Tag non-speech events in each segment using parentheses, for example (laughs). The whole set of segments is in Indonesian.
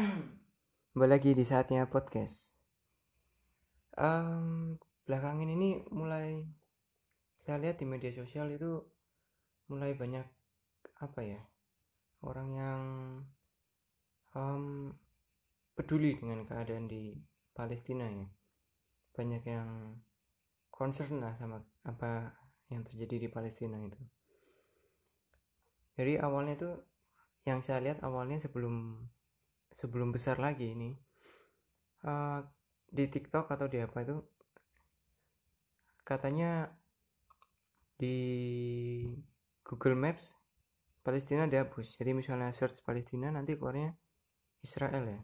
(clears throat) Kembali lagi di saatnya podcast. Um, belakangan ini mulai saya lihat di media sosial itu mulai banyak apa ya orang yang um, peduli dengan keadaan di Palestina ya. Banyak yang concern lah sama apa yang terjadi di Palestina itu. Jadi awalnya tuh yang saya lihat awalnya sebelum sebelum besar lagi ini uh, di TikTok atau di apa itu katanya di Google Maps Palestina dihapus. Jadi misalnya search Palestina nanti keluarnya Israel ya.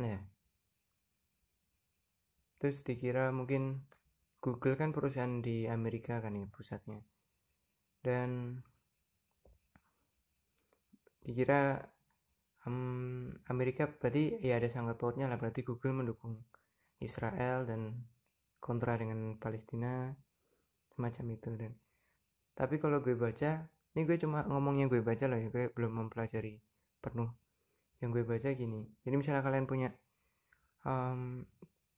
Nah terus dikira mungkin Google kan perusahaan di Amerika kan ya pusatnya. Dan dikira um, Amerika berarti ya ada sangkut pautnya lah. Berarti Google mendukung Israel dan kontra dengan Palestina semacam itu dan tapi kalau gue baca ini gue cuma ngomong yang gue baca loh ya gue belum mempelajari penuh. Yang gue baca gini jadi misalnya kalian punya um,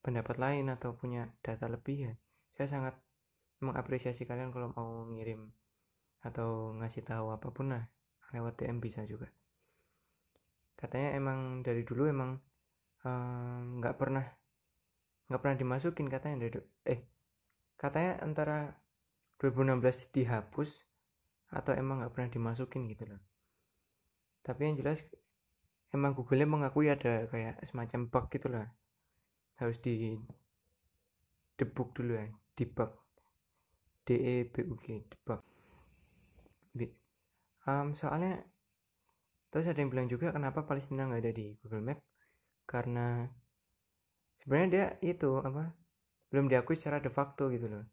pendapat lain atau punya data lebih ya saya sangat mengapresiasi kalian kalau mau ngirim atau ngasih tahu apa pun lah lewat DM bisa juga katanya emang dari dulu emang nggak um, pernah nggak pernah dimasukin katanya dari eh katanya antara 2016 dihapus atau emang nggak pernah dimasukin gitu loh. Tapi yang jelas emang Google mengakui ada kayak semacam bug gitu lah. Harus di debug dulu ya debug. D E B U G debug. Um, soalnya terus ada yang bilang juga kenapa Palestina nggak ada di Google Map? Karena sebenarnya dia itu apa belum diakui secara de facto gitu loh.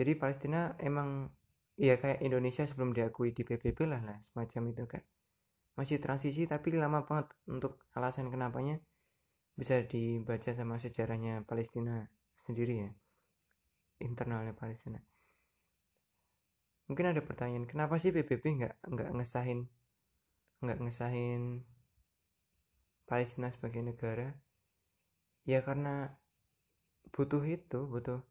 Jadi Palestina emang ya kayak Indonesia sebelum diakui di PBB lah lah semacam itu kan. Masih transisi tapi lama banget untuk alasan kenapanya bisa dibaca sama sejarahnya Palestina sendiri ya internalnya Palestina. Mungkin ada pertanyaan kenapa sih PBB nggak nggak ngesahin nggak ngesahin Palestina sebagai negara ya karena butuh itu butuh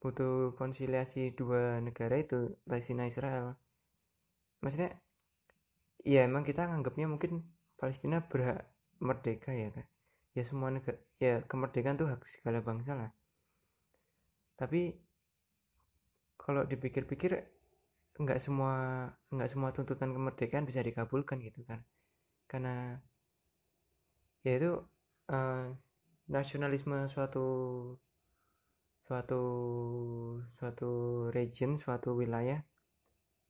butuh konsiliasi dua negara itu Palestina Israel. Maksudnya ya emang kita nganggapnya mungkin Palestina berhak merdeka ya kan ya semua negara ya kemerdekaan tuh hak segala bangsa lah. Tapi kalau dipikir-pikir nggak semua nggak semua tuntutan kemerdekaan bisa dikabulkan gitu kan. Karena ya itu uh, nasionalisme suatu suatu suatu region suatu wilayah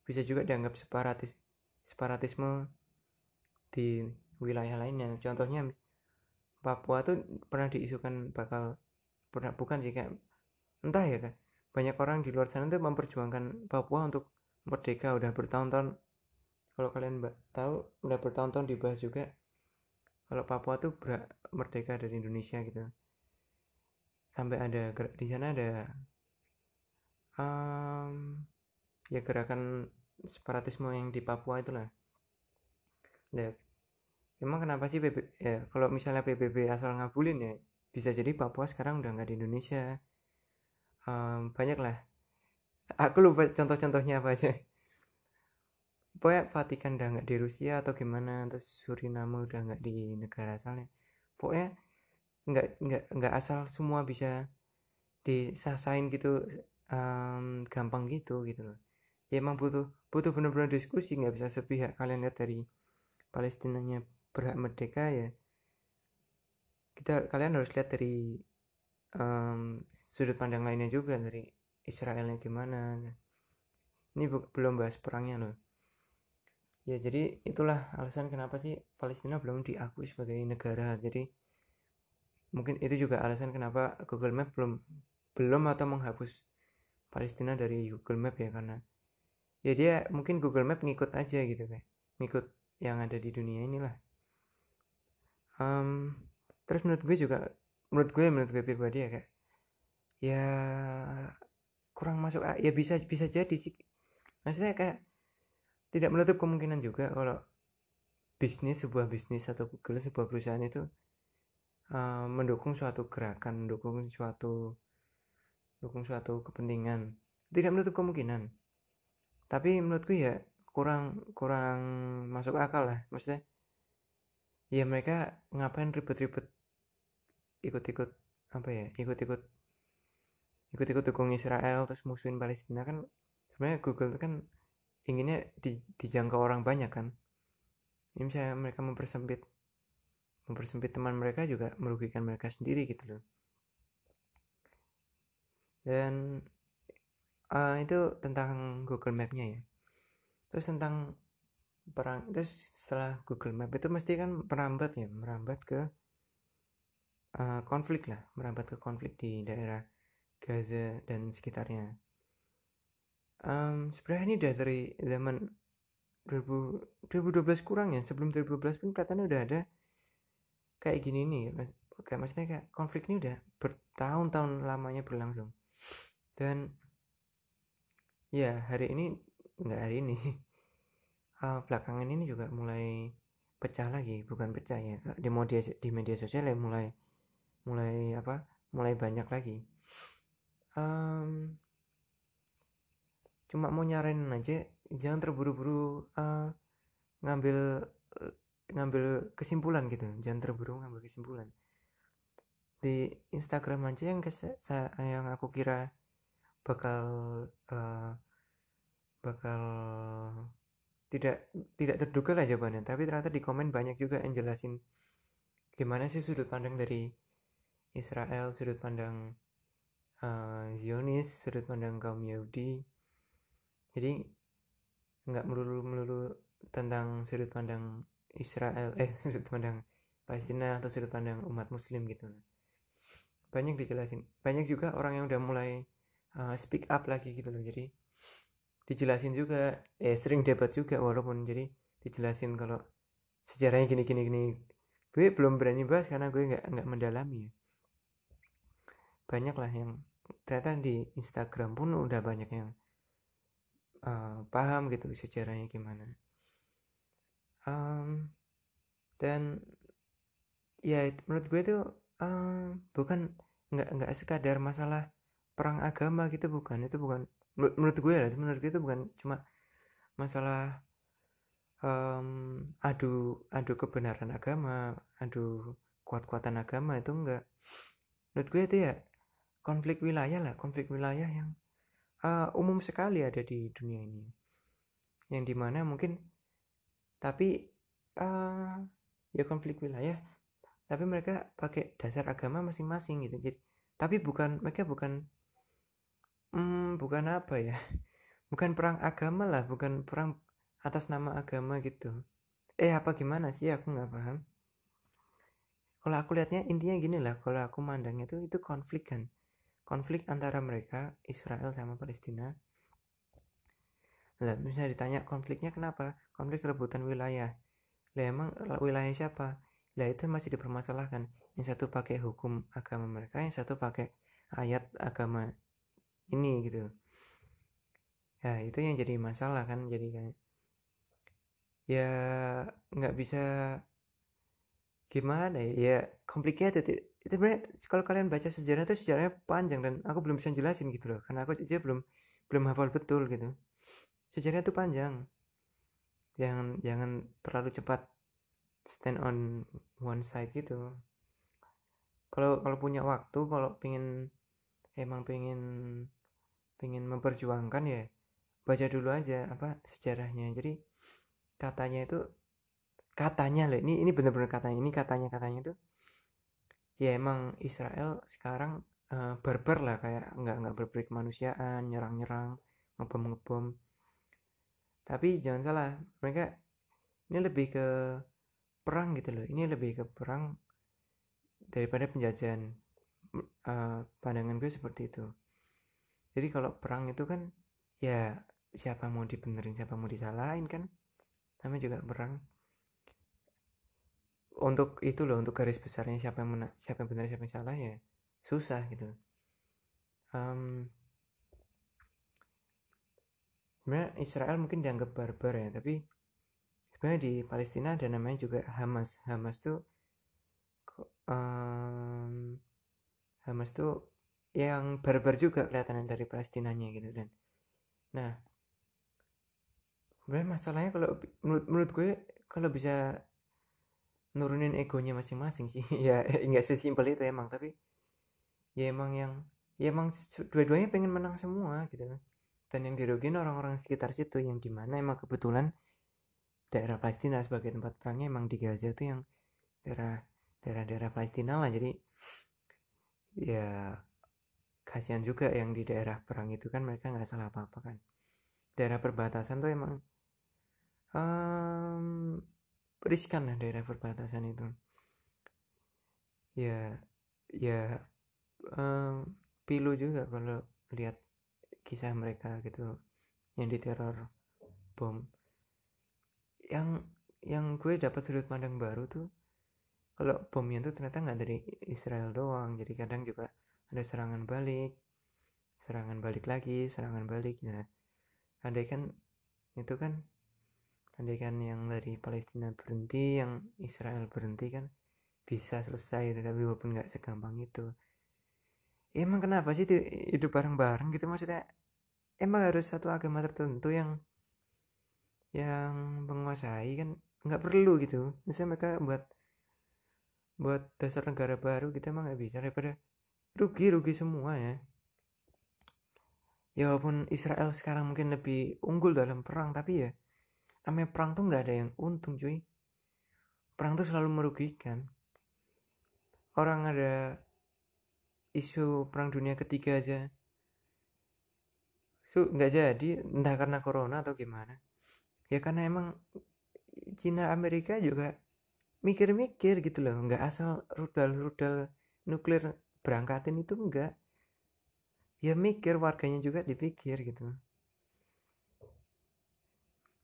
bisa juga dianggap separatis separatisme di wilayah lainnya. Contohnya Papua tuh pernah diisukan bakal pernah bukan sih kayak entah ya kan banyak orang di luar sana tuh memperjuangkan Papua untuk merdeka udah bertahun-tahun. Kalau kalian tahu udah bertahun-tahun dibahas juga. Kalau Papua tuh merdeka dari Indonesia gitu. Sampai ada di sana ada um, ya gerakan separatisme yang di Papua itulah. Nah, emang kenapa sih PB, ya kalau misalnya PBB asal ngabulin ya bisa jadi Papua sekarang udah nggak di Indonesia. Um, banyak lah aku lupa contoh-contohnya apa aja. Pokoknya Vatikan udah nggak di Rusia atau gimana terus Suriname udah nggak di negara asalnya. Pokoknya nggak nggak nggak asal semua bisa disasain gitu um, gampang gitu gitu loh. Ya emang butuh butuh benar-benar diskusi nggak bisa sepihak. Kalian lihat dari Palestinanya berhak merdeka ya kita kalian harus lihat dari um, sudut pandang lainnya juga dari Israelnya gimana? Ini belum bahas perangnya loh. Ya jadi itulah alasan kenapa sih Palestina belum diakui sebagai negara. Jadi mungkin itu juga alasan kenapa Google Map belum belum atau menghapus Palestina dari Google Map ya karena ya dia mungkin Google Map ngikut aja gitu kayak ngikut yang ada di dunia inilah. Um, terus menurut gue juga menurut gue menurut gue pribadi ya kayak ya kurang masuk ya bisa bisa jadi sih. Maksudnya kayak tidak menutup kemungkinan juga kalau bisnis sebuah bisnis atau Google sebuah perusahaan itu uh, mendukung suatu gerakan mendukung suatu mendukung suatu kepentingan. Tidak menutup kemungkinan. Tapi menurutku ya kurang kurang masuk akal lah. Maksudnya ya mereka ngapain ribet-ribet ikut-ikut apa ya ikut-ikut ikut-ikut dukung Israel terus musuhin Palestina kan sebenarnya Google kan inginnya di, dijangkau orang banyak kan. Ini misalnya mereka mempersempit mempersempit teman mereka juga merugikan mereka sendiri gitu loh. Dan uh, itu tentang Google Map-nya ya. Terus tentang perang terus setelah Google Map itu mesti kan merambat ya merambat ke uh, konflik lah merambat ke konflik di daerah Gaza dan sekitarnya. Um, sebenarnya ini udah dari zaman 2000, 2012 kurang ya. Sebelum 2012 pun kelihatannya udah ada kayak gini nih kayak maksudnya kayak konflik ini udah bertahun-tahun lamanya berlangsung. Dan ya hari ini nggak hari ini. Uh, (laughs) belakangan ini juga mulai pecah lagi. Bukan pecah ya di media di media sosial ya mulai mulai apa mulai banyak lagi um, cuma mau nyaranin aja jangan terburu-buru uh, ngambil ngambil kesimpulan gitu. Jangan terburu ngambil kesimpulan. Di Instagram aja yang kes yang aku kira bakal uh, bakal tidak tidak terduga lah jawabannya. Tapi ternyata di komen banyak juga yang jelasin gimana sih sudut pandang dari Israel sudut pandang uh, Zionis sudut pandang kaum Yahudi. Jadi nggak melulu melulu tentang sudut pandang Israel (laughs) eh sudut pandang Palestina atau sudut pandang umat Muslim gitu. Banyak dijelasin. Banyak juga orang yang udah mulai uh, speak up lagi gitu loh. Jadi dijelasin juga eh sering debat juga walaupun jadi dijelasin kalau sejarahnya gini gini gini. Gue belum berani bahas karena gue nggak nggak mendalami ya. banyak lah yang ternyata di Instagram pun udah banyak yang uh, paham gitu sejarahnya gimana. Um, dan ya menurut gue itu uh, bukan nggak nggak sekadar masalah perang agama gitu bukan. Itu bukan menurut gue ya menurut gue itu bukan cuma masalah um, adu adu kebenaran agama adu kuat-kuatan agama itu enggak menurut gue itu ya konflik wilayah lah konflik wilayah yang uh, umum sekali ada di dunia ini. Yang di mana mungkin tapi uh, ya konflik wilayah tapi mereka pakai dasar agama masing-masing gitu. Jadi tapi bukan mereka bukan hmm, bukan apa ya (laughs) bukan perang agama lah bukan perang atas nama agama gitu. Eh apa gimana sih? Aku nggak paham. Kalau aku lihatnya intinya gini lah kalau aku mandangnya itu itu konflik kan konflik antara mereka Israel sama Palestina. Lah misalnya ditanya konfliknya kenapa? Konflik rebutan wilayah. Lah emang wilayah siapa? Lah itu masih dipermasalahkan. Yang satu pakai hukum agama mereka yang satu pakai ayat agama ini gitu. Ya itu yang jadi masalah kan jadi kayak ya nggak bisa gimana ya? Ya complicated itu sebenarnya kalau kalian baca sejarah itu sejarahnya panjang dan aku belum bisa jelasin gitu loh. Karena aku aja belum belum hafal betul gitu. Sejarahnya itu panjang. Jangan jangan terlalu cepat stand on one side gitu. Kalau kalau punya waktu kalau pengen emang pengen pengen memperjuangkan ya baca dulu aja apa sejarahnya. Jadi katanya itu katanya loh ini ini bener-bener katanya ini katanya katanya itu ya emang Israel sekarang uh, barbar lah kayak nggak nggak berperi kemanusiaan nyerang-nyerang ngebom ngebom tapi jangan salah mereka ini lebih ke perang gitu loh. Ini lebih ke perang daripada penjajahan. Uh, pandangan gue seperti itu. Jadi kalau perang itu kan ya siapa mau dibenerin siapa mau disalahin kan? Namanya juga perang untuk itu loh untuk garis besarnya siapa yang mena siapa yang benar siapa yang salah ya susah gitu. Um, sebenarnya Israel mungkin dianggap barbar ya tapi sebenarnya di Palestina ada namanya juga Hamas. Hamas tuh um, Hamas tuh yang barbar juga kelihatan dari Palestinanya gitu dan nah sebenarnya masalahnya kalau menurut menurut gue kalau bisa nurunin egonya masing-masing sih. (laughs) Ya nggak sesimpel itu emang tapi ya emang yang ya emang dua-duanya pengen menang semua gitu kan. Dan yang dirugin orang-orang sekitar situ yang di mana emang kebetulan daerah Palestina sebagai tempat perangnya emang di Gaza itu yang daerah daerah-daerah Palestina lah. Jadi ya kasihan juga yang di daerah perang itu kan mereka nggak salah apa-apa kan. Daerah perbatasan tuh emang um, riskan lah daerah perbatasan itu. Ya ya um, pilu juga kalau lihat kisah mereka gitu yang diteror bom. Yang yang gue dapat sudut pandang baru tuh kalau bomnya tuh ternyata nggak dari Israel doang. Jadi kadang juga ada serangan balik serangan balik lagi serangan balik. Nah andai kan itu kan andai kan yang dari Palestina berhenti yang Israel berhenti kan bisa selesai tapi walaupun nggak segampang itu. Emang kenapa sih hidup bareng-bareng gitu? Maksudnya emang harus satu agama tertentu yang yang menguasai kan nggak perlu gitu. Misalnya mereka buat buat dasar negara baru kita emang nggak bisa daripada rugi rugi semua ya. Ya walaupun Israel sekarang mungkin lebih unggul dalam perang tapi ya namanya perang tuh nggak ada yang untung cuy. Perang tuh selalu merugikan. Orang ada isu perang dunia ketiga aja. Su nggak jadi entah karena corona atau gimana. Ya karena emang Cina Amerika juga mikir-mikir gitu loh. Nggak asal rudal-rudal nuklir berangkatin itu enggak ya mikir warganya juga dipikir gitu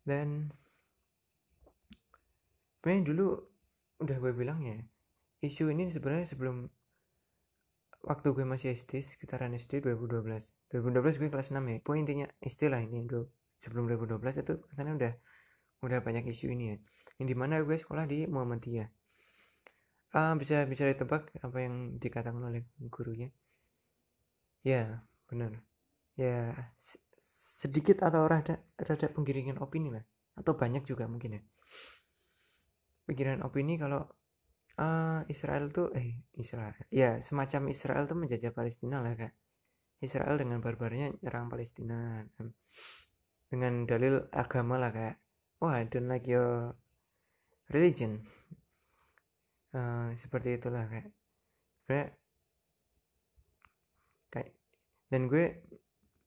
dan sebenarnya dulu udah gue bilang ya isu ini sebenarnya sebelum waktu gue masih SD sekitaran SD 2012 2012 gue kelas 6 ya pokoknya intinya istilah ini dulu sebelum 2012 itu katanya udah udah banyak isu ini ya yang di mana gue sekolah di Muhammadiyah. Ah bisa bisa ditebak apa yang dikatakan oleh gurunya? Ya benar. Ya sedikit atau rada rada penggiringan opini lah. Atau banyak juga mungkin ya. Pikiran opini kalau uh, Israel tuh eh Israel ya semacam Israel tuh menjajah Palestina lah kak. Israel dengan barbarnya nyerang Palestina dengan dalil agama lah kayak oh I don't like your religion. Uh, seperti itulah kayak kayak kayak dan gue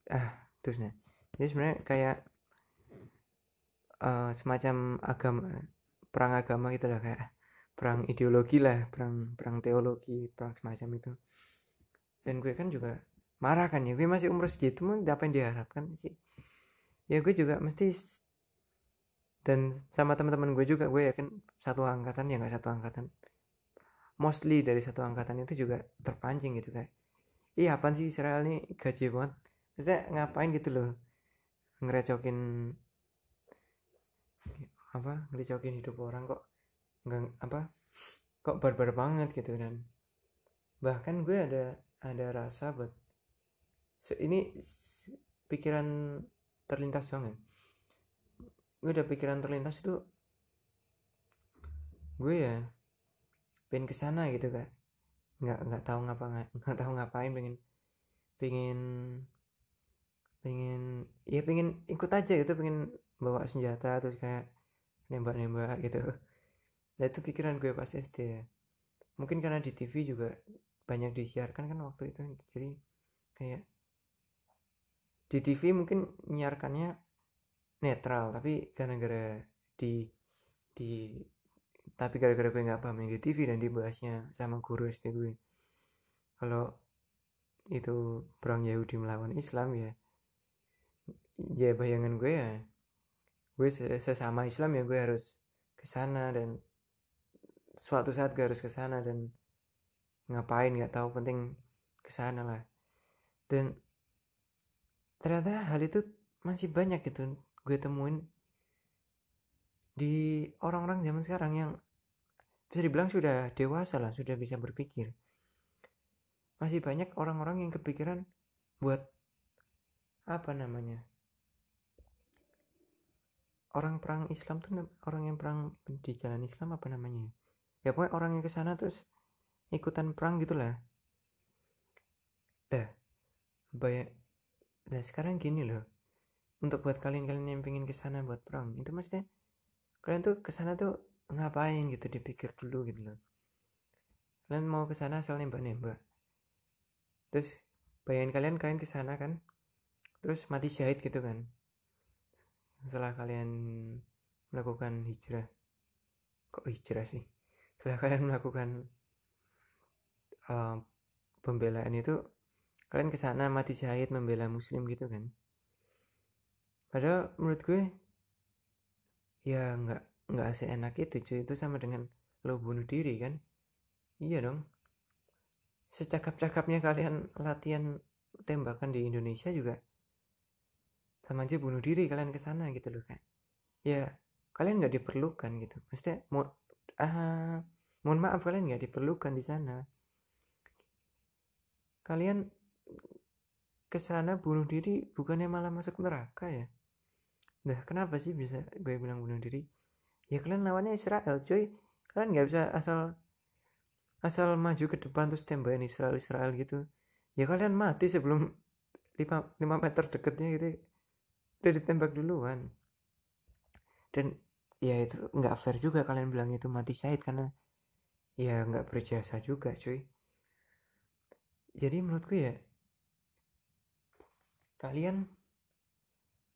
ah terusnya jadi sebenarnya kayak uh, semacam agama perang agama gitu lah kayak perang ideologi lah perang perang teologi perang semacam itu. Dan gue kan juga marah kan ya gue masih umur segitu mau apa yang diharapkan sih? Ya gue juga mesti dan sama teman-teman gue juga gue yakin satu angkatan ya nggak satu angkatan. Mostly dari satu angkatan itu juga terpancing gitu kayak iya apa sih Israel nih? Gaji banget. Maksudnya ngapain gitu loh ngerecokin apa ngerecokin hidup orang kok nggak apa kok barbar banget gitu dan bahkan gue ada ada rasa buat ini pikiran terlintas dong ya. Gue udah pikiran terlintas itu gue ya pengen ke sana gitu kan nggak nggak tahu ngapa nggak tahu ngapain pengen pengen pengen ya pengen ikut aja gitu pengen bawa senjata terus kayak nembak-nembak gitu. Nah itu pikiran gue pas SD ya mungkin karena di TV juga banyak disiarkan kan waktu itu. Jadi kayak di TV mungkin nyiarkannya netral tapi gara-gara di di tapi gara-gara gue nggak paham yang di TV dan dibahasnya sama guru SD gue. Kalau itu perang Yahudi melawan Islam ya ya bayangan gue ya gue sesama Islam ya gue harus ke sana dan suatu saat gue harus ke sana dan ngapain nggak tahu penting ke sana lah. Dan ternyata hal itu masih banyak gitu gue temuin di orang-orang zaman sekarang yang bisa dibilang sudah dewasa lah sudah bisa berpikir. Masih banyak orang-orang yang kepikiran buat apa namanya orang perang Islam tuh orang yang perang di jalan Islam apa namanya? Ya pokoknya orang yang ke sana terus ikutan perang gitulah dah banyak nah sekarang gini loh. Untuk buat kalian-kalian yang pengen ke sana buat perang itu maksudnya kalian tuh ke sana tuh ngapain gitu dipikir dulu gitu loh. Kalian mau ke sana asal nembak-nembak. Terus bayangin kalian kalian ke sana kan. Terus mati syahid gitu kan setelah kalian melakukan hijrah kok hijrah sih? Setelah kalian melakukan uh, pembelaan itu kalian ke sana mati syahid membela muslim gitu kan? Padahal menurut gue ya nggak nggak seenak itu cuy. Itu sama dengan lo bunuh diri kan? Iya dong. Secakap-cakapnya kalian latihan tembakan di Indonesia juga sama aja bunuh diri kalian ke sana gitu loh kan ya kalian nggak diperlukan gitu. Maksudnya mo uh, mohon maaf kalian nggak diperlukan di sana. Kalian ke sana bunuh diri bukannya malah masuk neraka ya? Nah kenapa sih bisa gue bilang bunuh diri? Ya kalian lawannya Israel coy kalian nggak bisa asal asal maju ke depan terus tembakin Israel Israel gitu. Ya kalian mati sebelum 5, 5 meter deketnya gitu udah ditembak duluan. Dan ya itu nggak fair juga kalian bilang itu mati syahid karena ya nggak berjasa juga cuy. Jadi menurutku ya kalian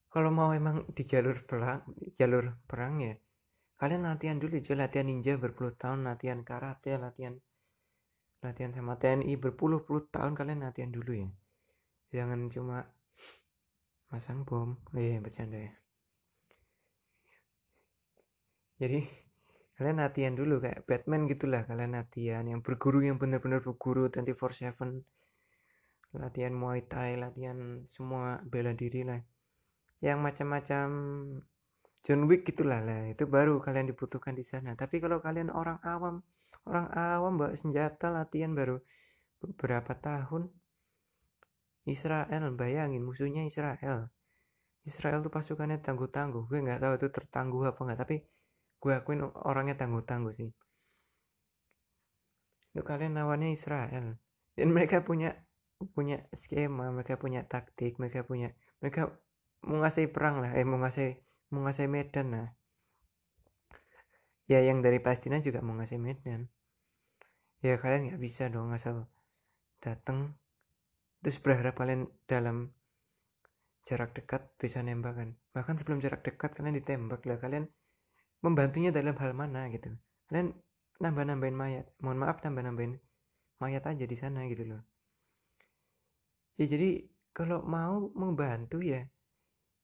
kalau mau emang di jalur perang jalur perang ya kalian latihan dulu aja latihan ninja berpuluh tahun latihan karate latihan latihan sama TNI berpuluh-puluh tahun kalian latihan dulu ya. Jangan cuma pasang bom. Iya bercanda ya. Jadi kalian latihan dulu kayak Batman gitulah. Kalian latihan yang berguru yang benar-benar berguru 24/7 latihan Muay Thai latihan semua bela diri lah. Yang macam-macam John Wick gitulah lah. Itu baru kalian dibutuhkan di sana. Tapi kalau kalian orang awam orang awam bawa senjata latihan baru beberapa tahun Israel bayangin musuhnya Israel. Israel tuh pasukannya tangguh-tangguh. Gue nggak tahu itu tertangguh apa nggak tapi gue akuin orangnya tangguh-tangguh sih. Itu kalian lawannya Israel. Dan mereka punya punya skema mereka punya taktik mereka punya mereka mau ngasih perang lah eh mau ngasih mau ngasih medan lah. Ya yang dari Palestina juga mau ngasih medan. Ya kalian nggak bisa dong asal datang terus berharap kalian dalam jarak dekat bisa nembak kan bahkan sebelum jarak dekat kalian ditembak lah. Kalian membantunya dalam hal mana gitu. Kalian nambah nambahin mayat. Mohon maaf nambah nambahin mayat aja di sana gitu loh. Ya jadi kalau mau membantu ya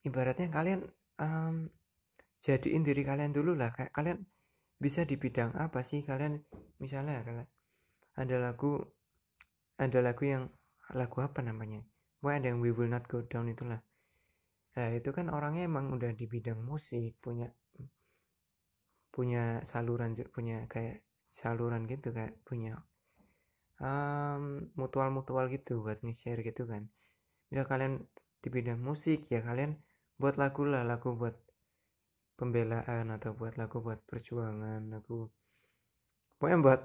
ibaratnya kalian um, jadiin diri kalian dulu lah. Kayak kalian bisa di bidang apa sih? Kalian misalnya ada lagu ada lagu yang lagu apa namanya? Wah ada yang We Will Not Go Down itulah. Nah itu kan orangnya emang udah di bidang musik punya punya saluran punya kayak saluran gitu kayak punya um, mutual mutual gitu buat nge-share gitu kan. Jika kalian di bidang musik ya kalian buat lagu lah lagu buat pembelaan atau buat lagu buat perjuangan lagu pokoknya buat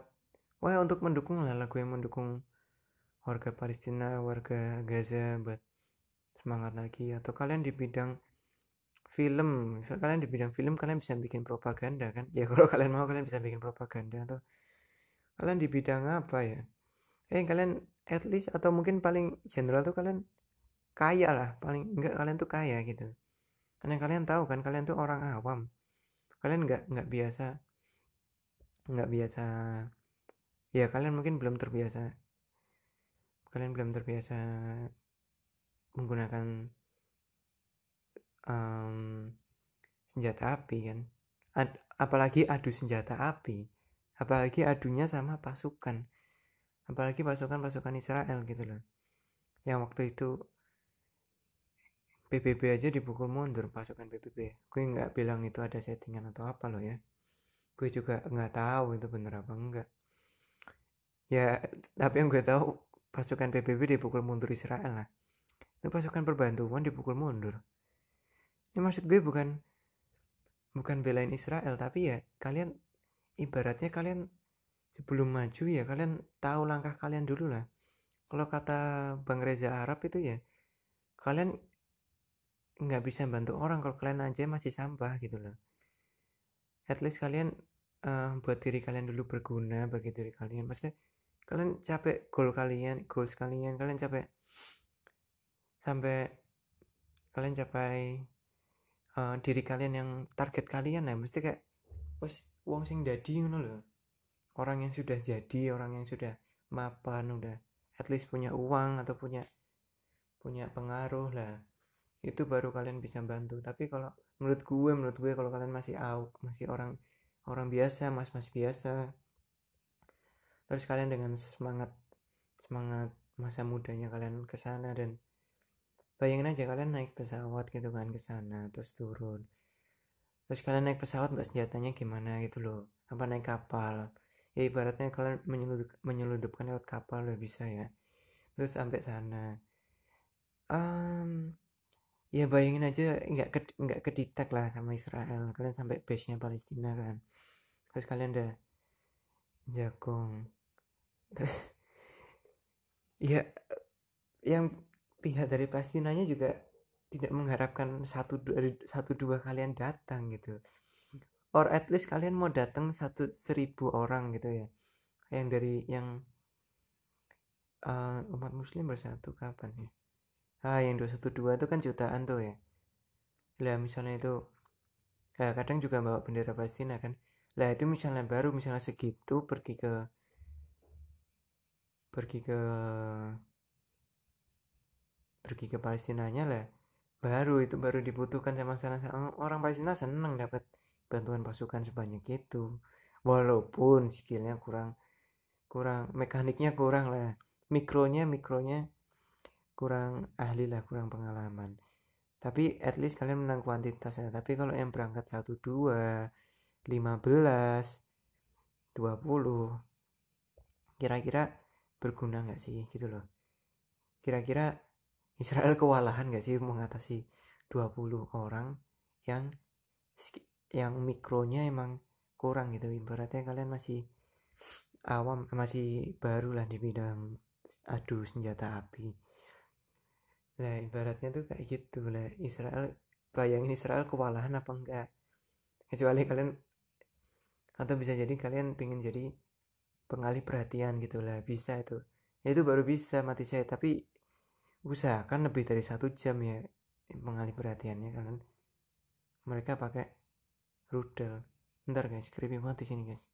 wah untuk mendukung lah lagu yang mendukung warga Palestina warga Gaza buat semangat lagi. Atau kalian di bidang film misal kalian di bidang film kalian bisa bikin propaganda kan? Ya (laughs) kalau kalian mau kalian bisa bikin propaganda. Atau kalian di bidang apa ya? Eh kalian at least atau mungkin paling general tuh kalian kaya lah. Paling enggak kalian tuh kaya gitu. Karena kalian tahu kan kalian tuh orang awam. Kalian nggak nggak biasa nggak biasa. Ya kalian mungkin belum terbiasa kalian belum terbiasa menggunakan um, senjata api kan? Ad, apalagi adu senjata api apalagi adunya sama pasukan apalagi pasukan-pasukan Israel gitu loh. Yang waktu itu PBB aja dipukul mundur pasukan PBB gue nggak bilang itu ada settingan atau apa loh ya. Gue juga nggak tahu itu bener apa enggak ya tapi yang gue tahu pasukan PBB dipukul mundur Israel lah. Itu pasukan perbantuan dipukul mundur. Ini maksud gue bukan bukan belain Israel tapi ya kalian ibaratnya kalian sebelum maju ya kalian tahu langkah kalian dulu lah. Kalau kata Bang Reza Arab itu ya kalian nggak bisa bantu orang kalau kalian aja masih sampah gitu loh. At least kalian uh, buat diri kalian dulu berguna bagi diri kalian. Maksudnya kalian capek goal kalian goals kalian kalian capek sampai kalian capai uh, diri kalian yang target kalian ya. Mesti kayak wes wong sing dadi ngono loh orang yang sudah jadi orang yang sudah mapan udah at least punya uang atau punya punya pengaruh lah. Itu baru kalian bisa bantu. Tapi kalau menurut gue menurut gue kalau kalian masih out masih orang orang biasa mas mas biasa terus kalian dengan semangat semangat masa mudanya kalian ke sana dan bayangin aja kalian naik pesawat gitu kan ke sana terus turun. Terus kalian naik pesawat mbak senjatanya gimana gitu loh? Apa naik kapal? Ya ibaratnya kalian menyeludup, menyeludupkan lewat kapal udah bisa ya. Terus sampai sana. Um, ya bayangin aja nggak ke kedetek lah sama Israel. Kalian sampai base nya Palestina kan. Terus kalian udah jagong terus ya yang pihak dari Palestinanya juga tidak mengharapkan satu dua, satu dua kalian datang gitu. Or at least kalian mau datang satu seribu orang gitu ya. Yang dari yang uh, umat muslim bersatu kapan ya? Ah yang 212 itu kan jutaan tuh ya. Lah misalnya itu ya kadang juga bawa bendera Palestina kan lah itu misalnya baru misalnya segitu pergi ke pergi ke pergi ke Palestinanya lah baru itu baru dibutuhkan sama sana orang Palestina seneng dapat bantuan pasukan sebanyak itu. Walaupun skillnya kurang kurang mekaniknya kurang lah mikronya mikronya kurang ahli lah kurang pengalaman. Tapi at least kalian menang kuantitasnya tapi kalau yang berangkat 1 2 15 20 kira-kira berguna nggak sih? Gitu loh. Kira-kira Israel (laughs) kewalahan nggak sih mengatasi 20 orang yang yang mikronya emang kurang gitu? Ibaratnya kalian masih awam masih baru lah di bidang adu senjata api. Nah ibaratnya tuh kayak gitu. Lah Israel bayangin Israel kewalahan apa enggak kecuali kalian atau bisa jadi kalian pengen jadi pengalih perhatian gitu lah bisa itu. Ya itu baru bisa mati saya. Tapi usahakan lebih dari satu jam ya mengalih perhatiannya kalian mereka pakai rudal. Ntar guys. Creepy mati sini guys.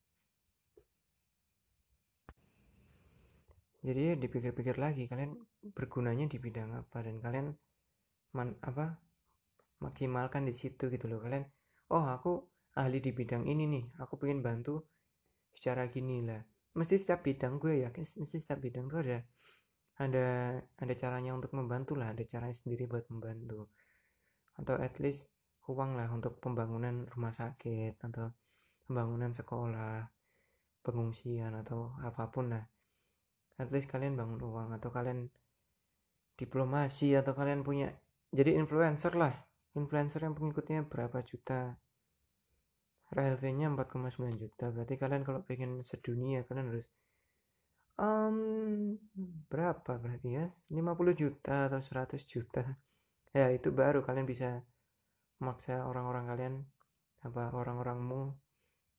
Jadi ya dipikir-pikir lagi kalian bergunanya di bidang apa? Dan kalian man, apa maksimalkan di situ gitu loh. Kalian oh aku ahli di bidang ini nih aku pengen bantu secara gini lah. Mesti setiap bidang gue ya mesti setiap bidang tuh ada ada ada caranya untuk membantu lah ada caranya sendiri buat membantu. Atau at least uang lah untuk pembangunan rumah sakit atau pembangunan sekolah pengungsian atau apa pun lah. At least kalian bangun uang atau kalian diplomasi atau kalian punya jadi influencer lah. Influencer yang pengikutnya berapa juta RLV nya 4,9 juta. Berarti kalian kalau pengen sedunia kalian harus um, berapa berarti ya? 50 juta atau 100 juta. Ya itu baru kalian bisa maksa orang-orang kalian apa orang-orangmu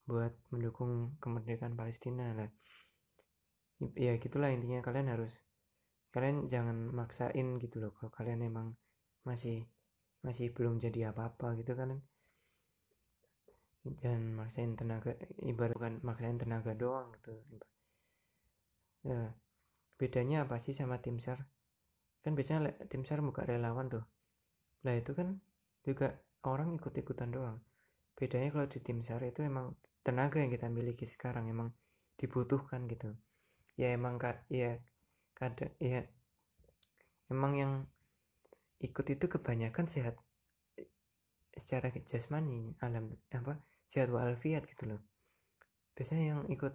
buat mendukung kemerdekaan Palestina lah. Ya gitulah intinya. Kalian harus kalian jangan maksain gitu loh. Kalau kalian emang masih masih belum jadi apa-apa gitu kalian dan maksain tenaga ibarat bukan maksain tenaga doang gitu. Ya bedanya apa sih sama tim sar? Kan biasanya tim sar buka relawan tuh. Lah itu kan juga orang ikut-ikutan doang. Bedanya kalau di tim SAR itu emang tenaga yang kita miliki sekarang emang dibutuhkan gitu. Ya emang ya kada ya emang yang ikut itu kebanyakan sehat secara jasmani alam apa sehat walafiat gitu loh. Biasanya yang ikut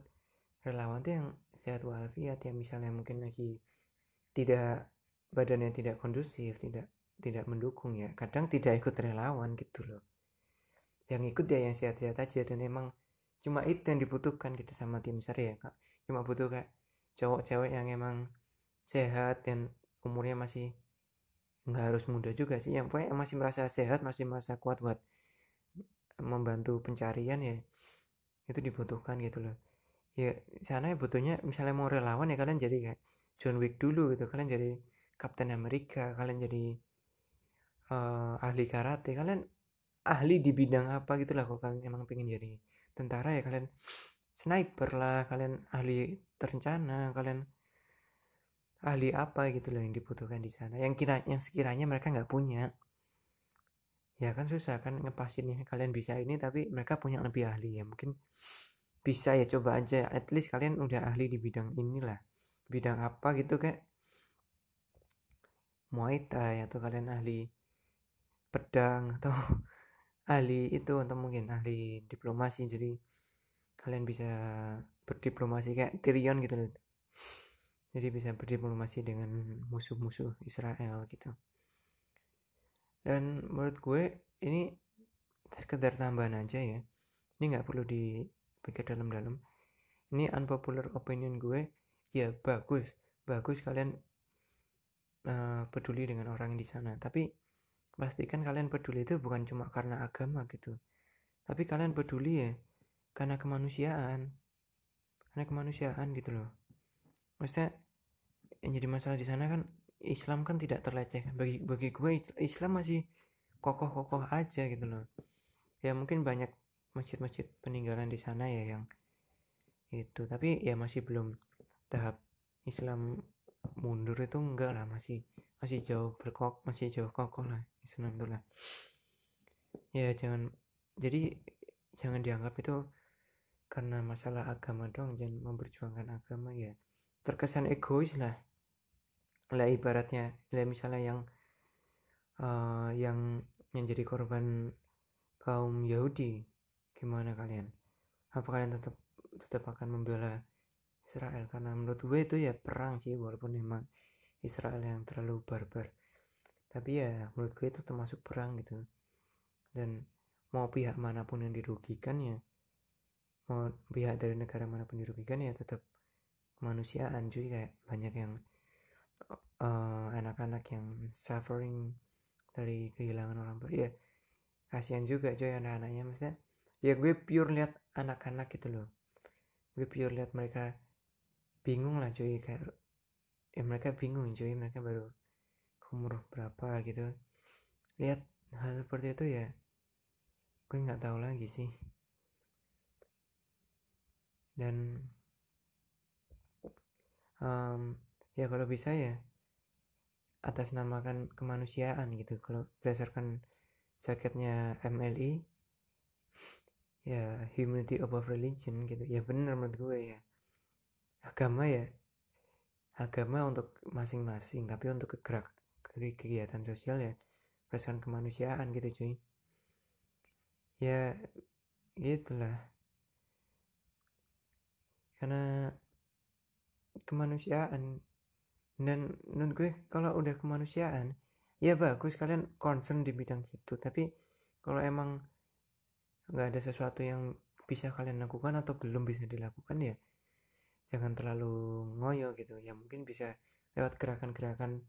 relawan tuh yang sehat walafiat yang misalnya mungkin lagi tidak badannya tidak kondusif tidak tidak mendukung ya. Kadang tidak ikut relawan gitu loh. Yang ikut ya yang sehat-sehat aja dan emang cuma itu yang dibutuhkan gitu sama tim SAR ya kak. Cuma butuh kayak cowok-cewek yang emang sehat dan umurnya masih nggak harus muda juga sih. Yang pokoknya masih merasa sehat masih merasa kuat buat membantu pencarian ya itu dibutuhkan gitu loh. Ya sana ya butuhnya misalnya mau relawan ya kalian jadi kayak John Wick dulu gitu kalian jadi Captain America kalian jadi uh, ahli karate kalian ahli di bidang apa gitu lah kalau kalian emang pengen jadi tentara ya kalian sniper lah kalian ahli terencana kalian ahli apa gitu loh yang dibutuhkan di sana yang kira yang sekiranya mereka nggak punya ya kan susah kan ngepasin kalian bisa ini tapi mereka punya lebih ahli ya. Mungkin bisa ya coba aja. At least kalian udah ahli di bidang inilah. Bidang apa gitu kayak Muay Thai atau kalian ahli pedang atau (laughs) ahli itu atau mungkin ahli diplomasi. Jadi kalian bisa berdiplomasi kayak Tyrion gitu jadi bisa berdiplomasi dengan musuh-musuh Israel gitu dan menurut gue ini sekedar tambahan aja ya. Ini nggak perlu dipikir dalam-dalam. Ini unpopular opinion gue. Ya bagus. Bagus kalian uh, peduli dengan orang di sana. Tapi pastikan kalian peduli itu bukan cuma karena agama gitu. Tapi kalian peduli ya karena kemanusiaan. Karena kemanusiaan gitu loh. Maksudnya yang jadi masalah di sana kan Islam kan tidak terlecehkan bagi bagi gue Islam masih kokoh-kokoh aja gitu loh. Ya mungkin banyak masjid-masjid peninggalan di sana ya yang itu. Tapi ya masih belum tahap Islam mundur itu enggak lah. Masih masih jauh berkok masih jauh kokoh lah Islam itu lah. Ya jangan jadi jangan dianggap itu karena masalah agama dong jangan memperjuangkan agama ya. Terkesan egois lah lah ibaratnya lah misalnya yang uh, yang yang jadi korban kaum Yahudi gimana kalian? Apa kalian tetap tetap akan membela Israel? Karena menurut gue itu ya perang sih walaupun memang Israel yang terlalu barbar. Tapi ya menurut gue itu termasuk perang gitu. Dan mau pihak mana pun yang dirugikan ya mau pihak dari negara mana pun dirugikan ya tetap kemanusiaan cuy kayak banyak yang uh, anak-anak uh, yang suffering dari kehilangan orang tua. Ya kasihan juga cuy anak-anaknya. Maksudnya ya gue pure lihat anak-anak gitu loh. Gue pure lihat mereka bingung lah cuy kayak ya mereka bingung cuy mereka baru umur berapa gitu. Lihat hal seperti itu ya gue nggak tahu lagi sih. Dan um, ya kalau bisa ya atas namakan kemanusiaan gitu. Kalau berdasarkan jaketnya MLI ya humanity above religion gitu. Ya benar menurut gue ya. Agama ya agama untuk masing-masing tapi untuk kegerak kegiatan sosial ya berdasarkan kemanusiaan gitu cuy. Ya gitulah. Karena kemanusiaan dan menurut gue kalau udah kemanusiaan ya bagus kalian concern di bidang situ. Tapi kalau emang nggak ada sesuatu yang bisa kalian lakukan atau belum bisa dilakukan ya jangan terlalu ngoyo gitu. Ya mungkin bisa lewat gerakan-gerakan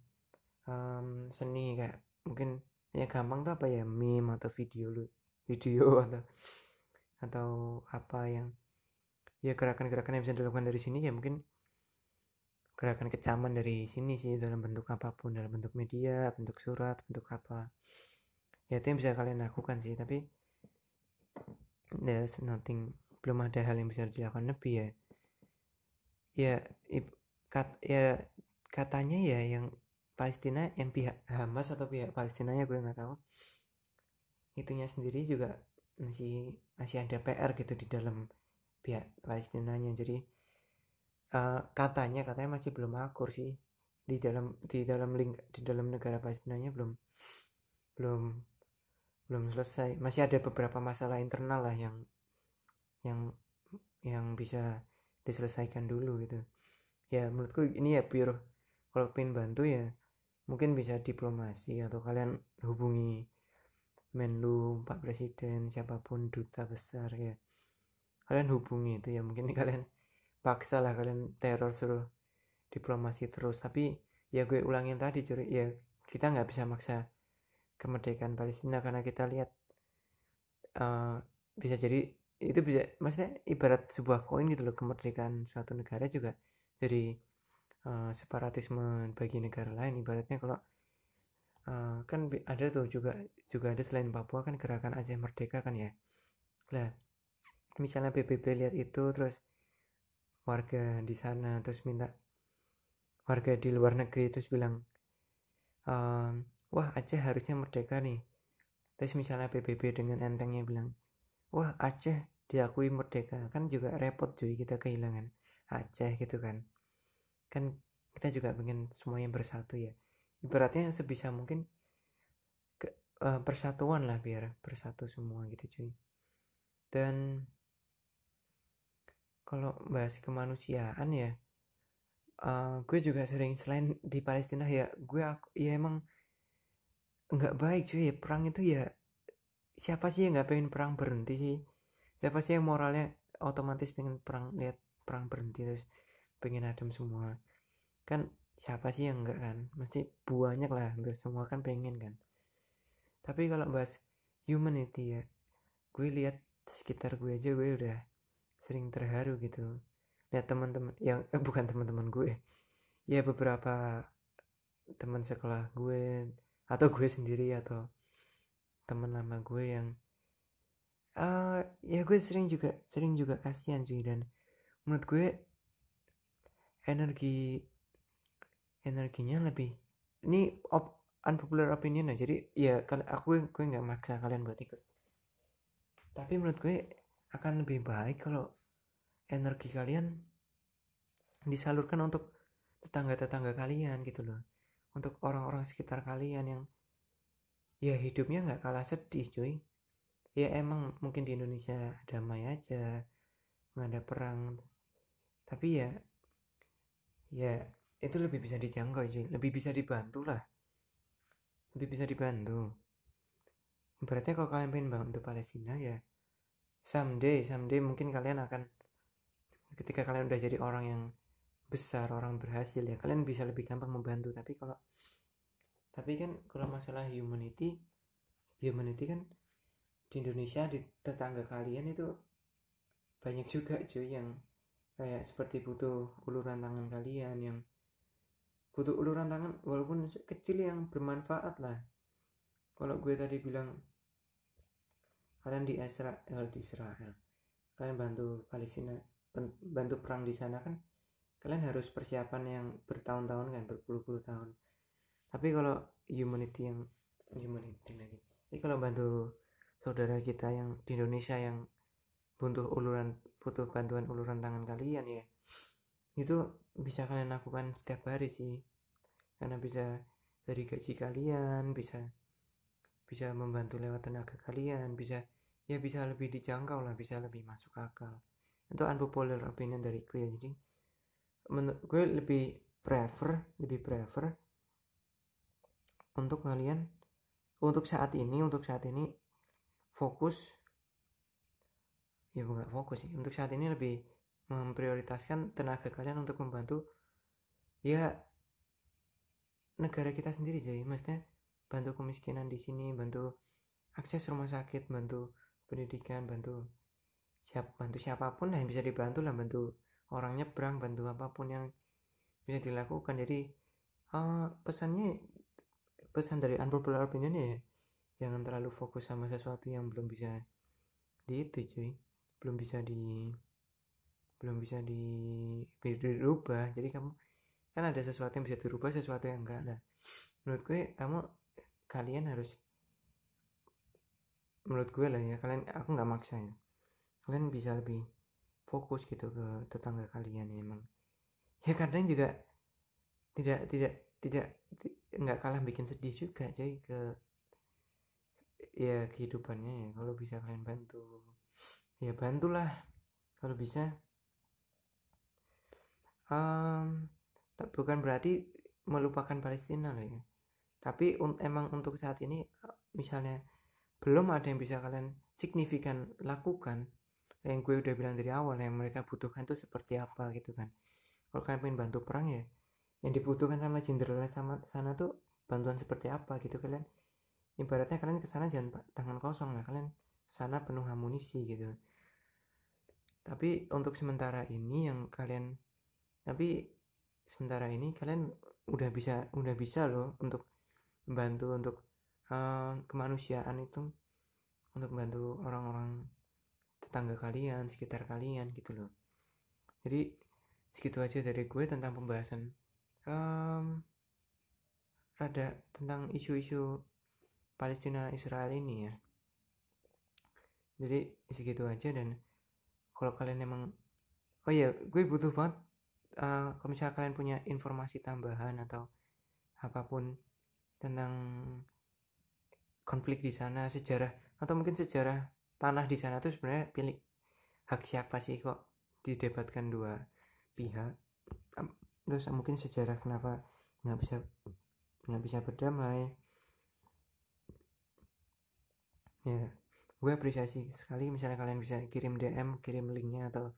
um, seni kayak mungkin ya gampang tuh apa ya? Meme atau video lu video (laughs) atau atau apa yang ya gerakan-gerakan yang bisa dilakukan dari sini ya mungkin gerakan kecaman dari sini sih dalam bentuk apa pun dalam bentuk media bentuk surat bentuk apa. Ya itu yang bisa kalian lakukan sih tapi there's nothing belum ada hal yang bisa dilakukan lebih ya. Ya kat, ya katanya ya yang Palestina yang pihak Hamas atau pihak Palestina ya gue nggak tahu. Itunya sendiri juga masih masih ada PR gitu di dalam pihak Palestinanya jadi uh, katanya katanya masih belum akur sih. Di dalam di dalam link di dalam negara Palestinanya belum belum belum selesai. Masih ada beberapa masalah internal lah yang yang yang bisa diselesaikan dulu gitu. Ya menurutku ini ya pure kalau pengen bantu ya mungkin bisa diplomasi atau kalian hubungi Menlu, Pak Presiden, siapa pun duta besar ya. Kalian hubungi itu ya mungkin (laughs) kalian paksa lah kalian teror suruh diplomasi terus. Tapi ya gue ulangin tadi curi ya kita nggak bisa maksa kemerdekaan Palestina karena kita lihat uh, bisa jadi itu bisa maksudnya ibarat sebuah koin gitu loh kemerdekaan suatu negara juga jadi uh, separatisme bagi negara lain. Ibaratnya kalau uh, kan ada tuh juga juga ada selain Papua kan gerakan Aceh Merdeka kan ya. Lah misalnya PBB lihat itu terus warga di sana terus minta warga di luar negeri terus bilang ehm, wah Aceh harusnya merdeka nih. Terus misalnya PBB dengan entengnya bilang wah Aceh diakui merdeka. Kan juga repot cuy kita kehilangan Aceh gitu kan. Kan kita juga pengen semuanya bersatu ya. Ibaratnya sebisa mungkin ke, uh, persatuan lah biar bersatu semua gitu cuy. Dan kalau bahas kemanusiaan ya uh, gue juga sering selain di Palestina ya gue aku ya emang nggak baik cuy ya perang itu ya siapa sih yang nggak pengen perang berhenti sih? Siapa sih yang moralnya otomatis pengen perang lihat perang berhenti terus pengen adem semua? Kan siapa sih yang enggak kan? Mesti banyak lah hampir semua kan pengen kan. Tapi kalau bahas humanity ya gue lihat sekitar gue aja gue udah sering terharu gitu. Lihat teman-teman yang eh, bukan teman-teman gue. Ya beberapa teman sekolah gue atau gue sendiri atau teman lama gue yang uh, ya gue sering juga sering juga kasihan cuy dan menurut gue energi energinya lebih ini op, unpopular opinion ya. Jadi ya kan aku gue nggak maksa kalian buat ikut. Tapi menurut gue akan lebih baik kalau energi kalian disalurkan untuk tetangga-tetangga kalian gitu loh. Untuk orang-orang sekitar kalian yang ya hidupnya nggak kalah sedih cuy. Ya emang mungkin di Indonesia damai aja nggak ada perang. Tapi ya ya itu lebih bisa dijangkau cuy. Lebih bisa dibantu lah. Lebih bisa dibantu. Berarti kalau kalian pengen bantu Palestina ya someday someday mungkin kalian akan ketika kalian udah jadi orang yang besar orang berhasil ya kalian bisa lebih gampang membantu. Tapi kalau tapi kan kalau masalah humanity humanity kan di Indonesia di tetangga kalian itu banyak juga cuy yang kayak seperti butuh uluran tangan kalian yang butuh uluran tangan walaupun kecil yang bermanfaat lah. Kalau gue tadi bilang kalian di Israel eh, di Israel. Kalian bantu Palestina bantu perang di sana kan? Kalian harus persiapan yang bertahun-tahun kan berpuluh-puluh tahun. Tapi kalau humanity yang humanity lagi. Jadi kalau bantu saudara kita yang di Indonesia yang butuh uluran butuh bantuan uluran tangan kalian ya itu bisa kalian lakukan setiap hari sih. Karena bisa dari gaji kalian bisa bisa membantu lewat tenaga kalian bisa ya bisa lebih dijangkau lah bisa lebih masuk akal. Itu unpopular opinion dari gue ya jadi menurut gue lebih prefer lebih prefer untuk kalian untuk saat ini untuk saat ini fokus ya bukan fokus sih. Untuk saat ini lebih memprioritaskan tenaga kalian untuk membantu ya negara kita sendiri jadi maksudnya bantu kemiskinan di sini bantu akses rumah sakit bantu pendidikan bantu siap bantu siapa pun lah yang bisa dibantu lah bantu orang nyebrang bantu apa pun yang bisa dilakukan. Jadi uh, pesannya pesan dari unpopular opinion ya jangan terlalu fokus sama sesuatu yang belum bisa di itu cuy. Belum bisa di belum bisa di dirubah. Jadi kamu kan ada sesuatu yang bisa dirubah sesuatu yang enggak ada menurut gue kamu kalian harus menurut gue lah ya kalian aku nggak maksa ya. Kalian bisa lebih fokus gitu ke tetangga kalian ya emang. Ya kadang juga tidak tidak tidak nggak kalah bikin sedih juga cuy ke ya kehidupannya ya kalau bisa kalian bantu. Ya bantulah kalau bisa. Um, tak bukan berarti melupakan Palestina loh ya. Tapi un, emang untuk saat ini misalnya belum ada yang bisa kalian signifikan lakukan. Yang gue udah bilang dari awal yang mereka butuhkan itu seperti apa gitu kan. Kalau kalian pengen bantu perang ya yang dibutuhkan sama jenderal sama sana tuh bantuan seperti apa gitu kalian. Ibaratnya kalian ke sana jangan tangan kosong lah kalian sana penuh amunisi gitu. Tapi untuk sementara ini yang kalian tapi sementara ini kalian udah bisa udah bisa loh untuk membantu untuk uh, kemanusiaan itu untuk membantu orang-orang tetangga kalian sekitar kalian gitu loh. Jadi segitu aja dari gue tentang pembahasan um, rada tentang isu-isu Palestina Israel ini ya. Jadi segitu aja dan kalau kalian emang oh iya gue butuh banget uh, kalau misalnya kalian punya informasi tambahan atau apa pun tentang konflik di sana sejarah atau mungkin sejarah tanah di sana tuh sebenarnya pilih hak siapa sih kok didebatkan dua pihak? Terus mungkin sejarah kenapa nggak bisa nggak bisa berdamai? Ya gue apresiasi sekali misalnya kalian bisa kirim DM kirim linknya atau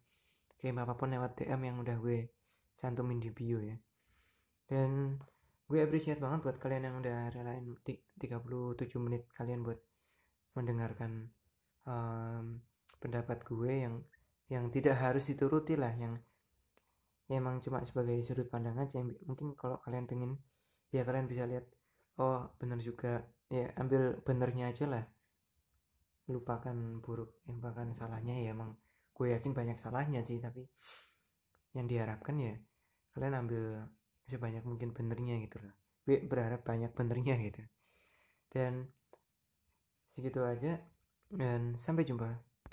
kirim apa pun lewat DM yang udah gue cantumin di bio ya. Dan gue appreciate banget buat kalian yang udah relain 37 menit kalian buat mendengarkan um, pendapat gue yang yang tidak harus dituruti lah yang ya emang cuma sebagai sudut pandang aja. Mungkin kalau kalian pengen ya kalian bisa lihat oh bener juga. Ya ambil benernya aja lah. Lupakan buruk bahkan salahnya. Ya emang gue yakin banyak salahnya sih tapi yang diharapkan ya kalian ambil sebanyak mungkin benernya gitu loh. Berharap banyak benernya gitu. Dan segitu aja dan sampai jumpa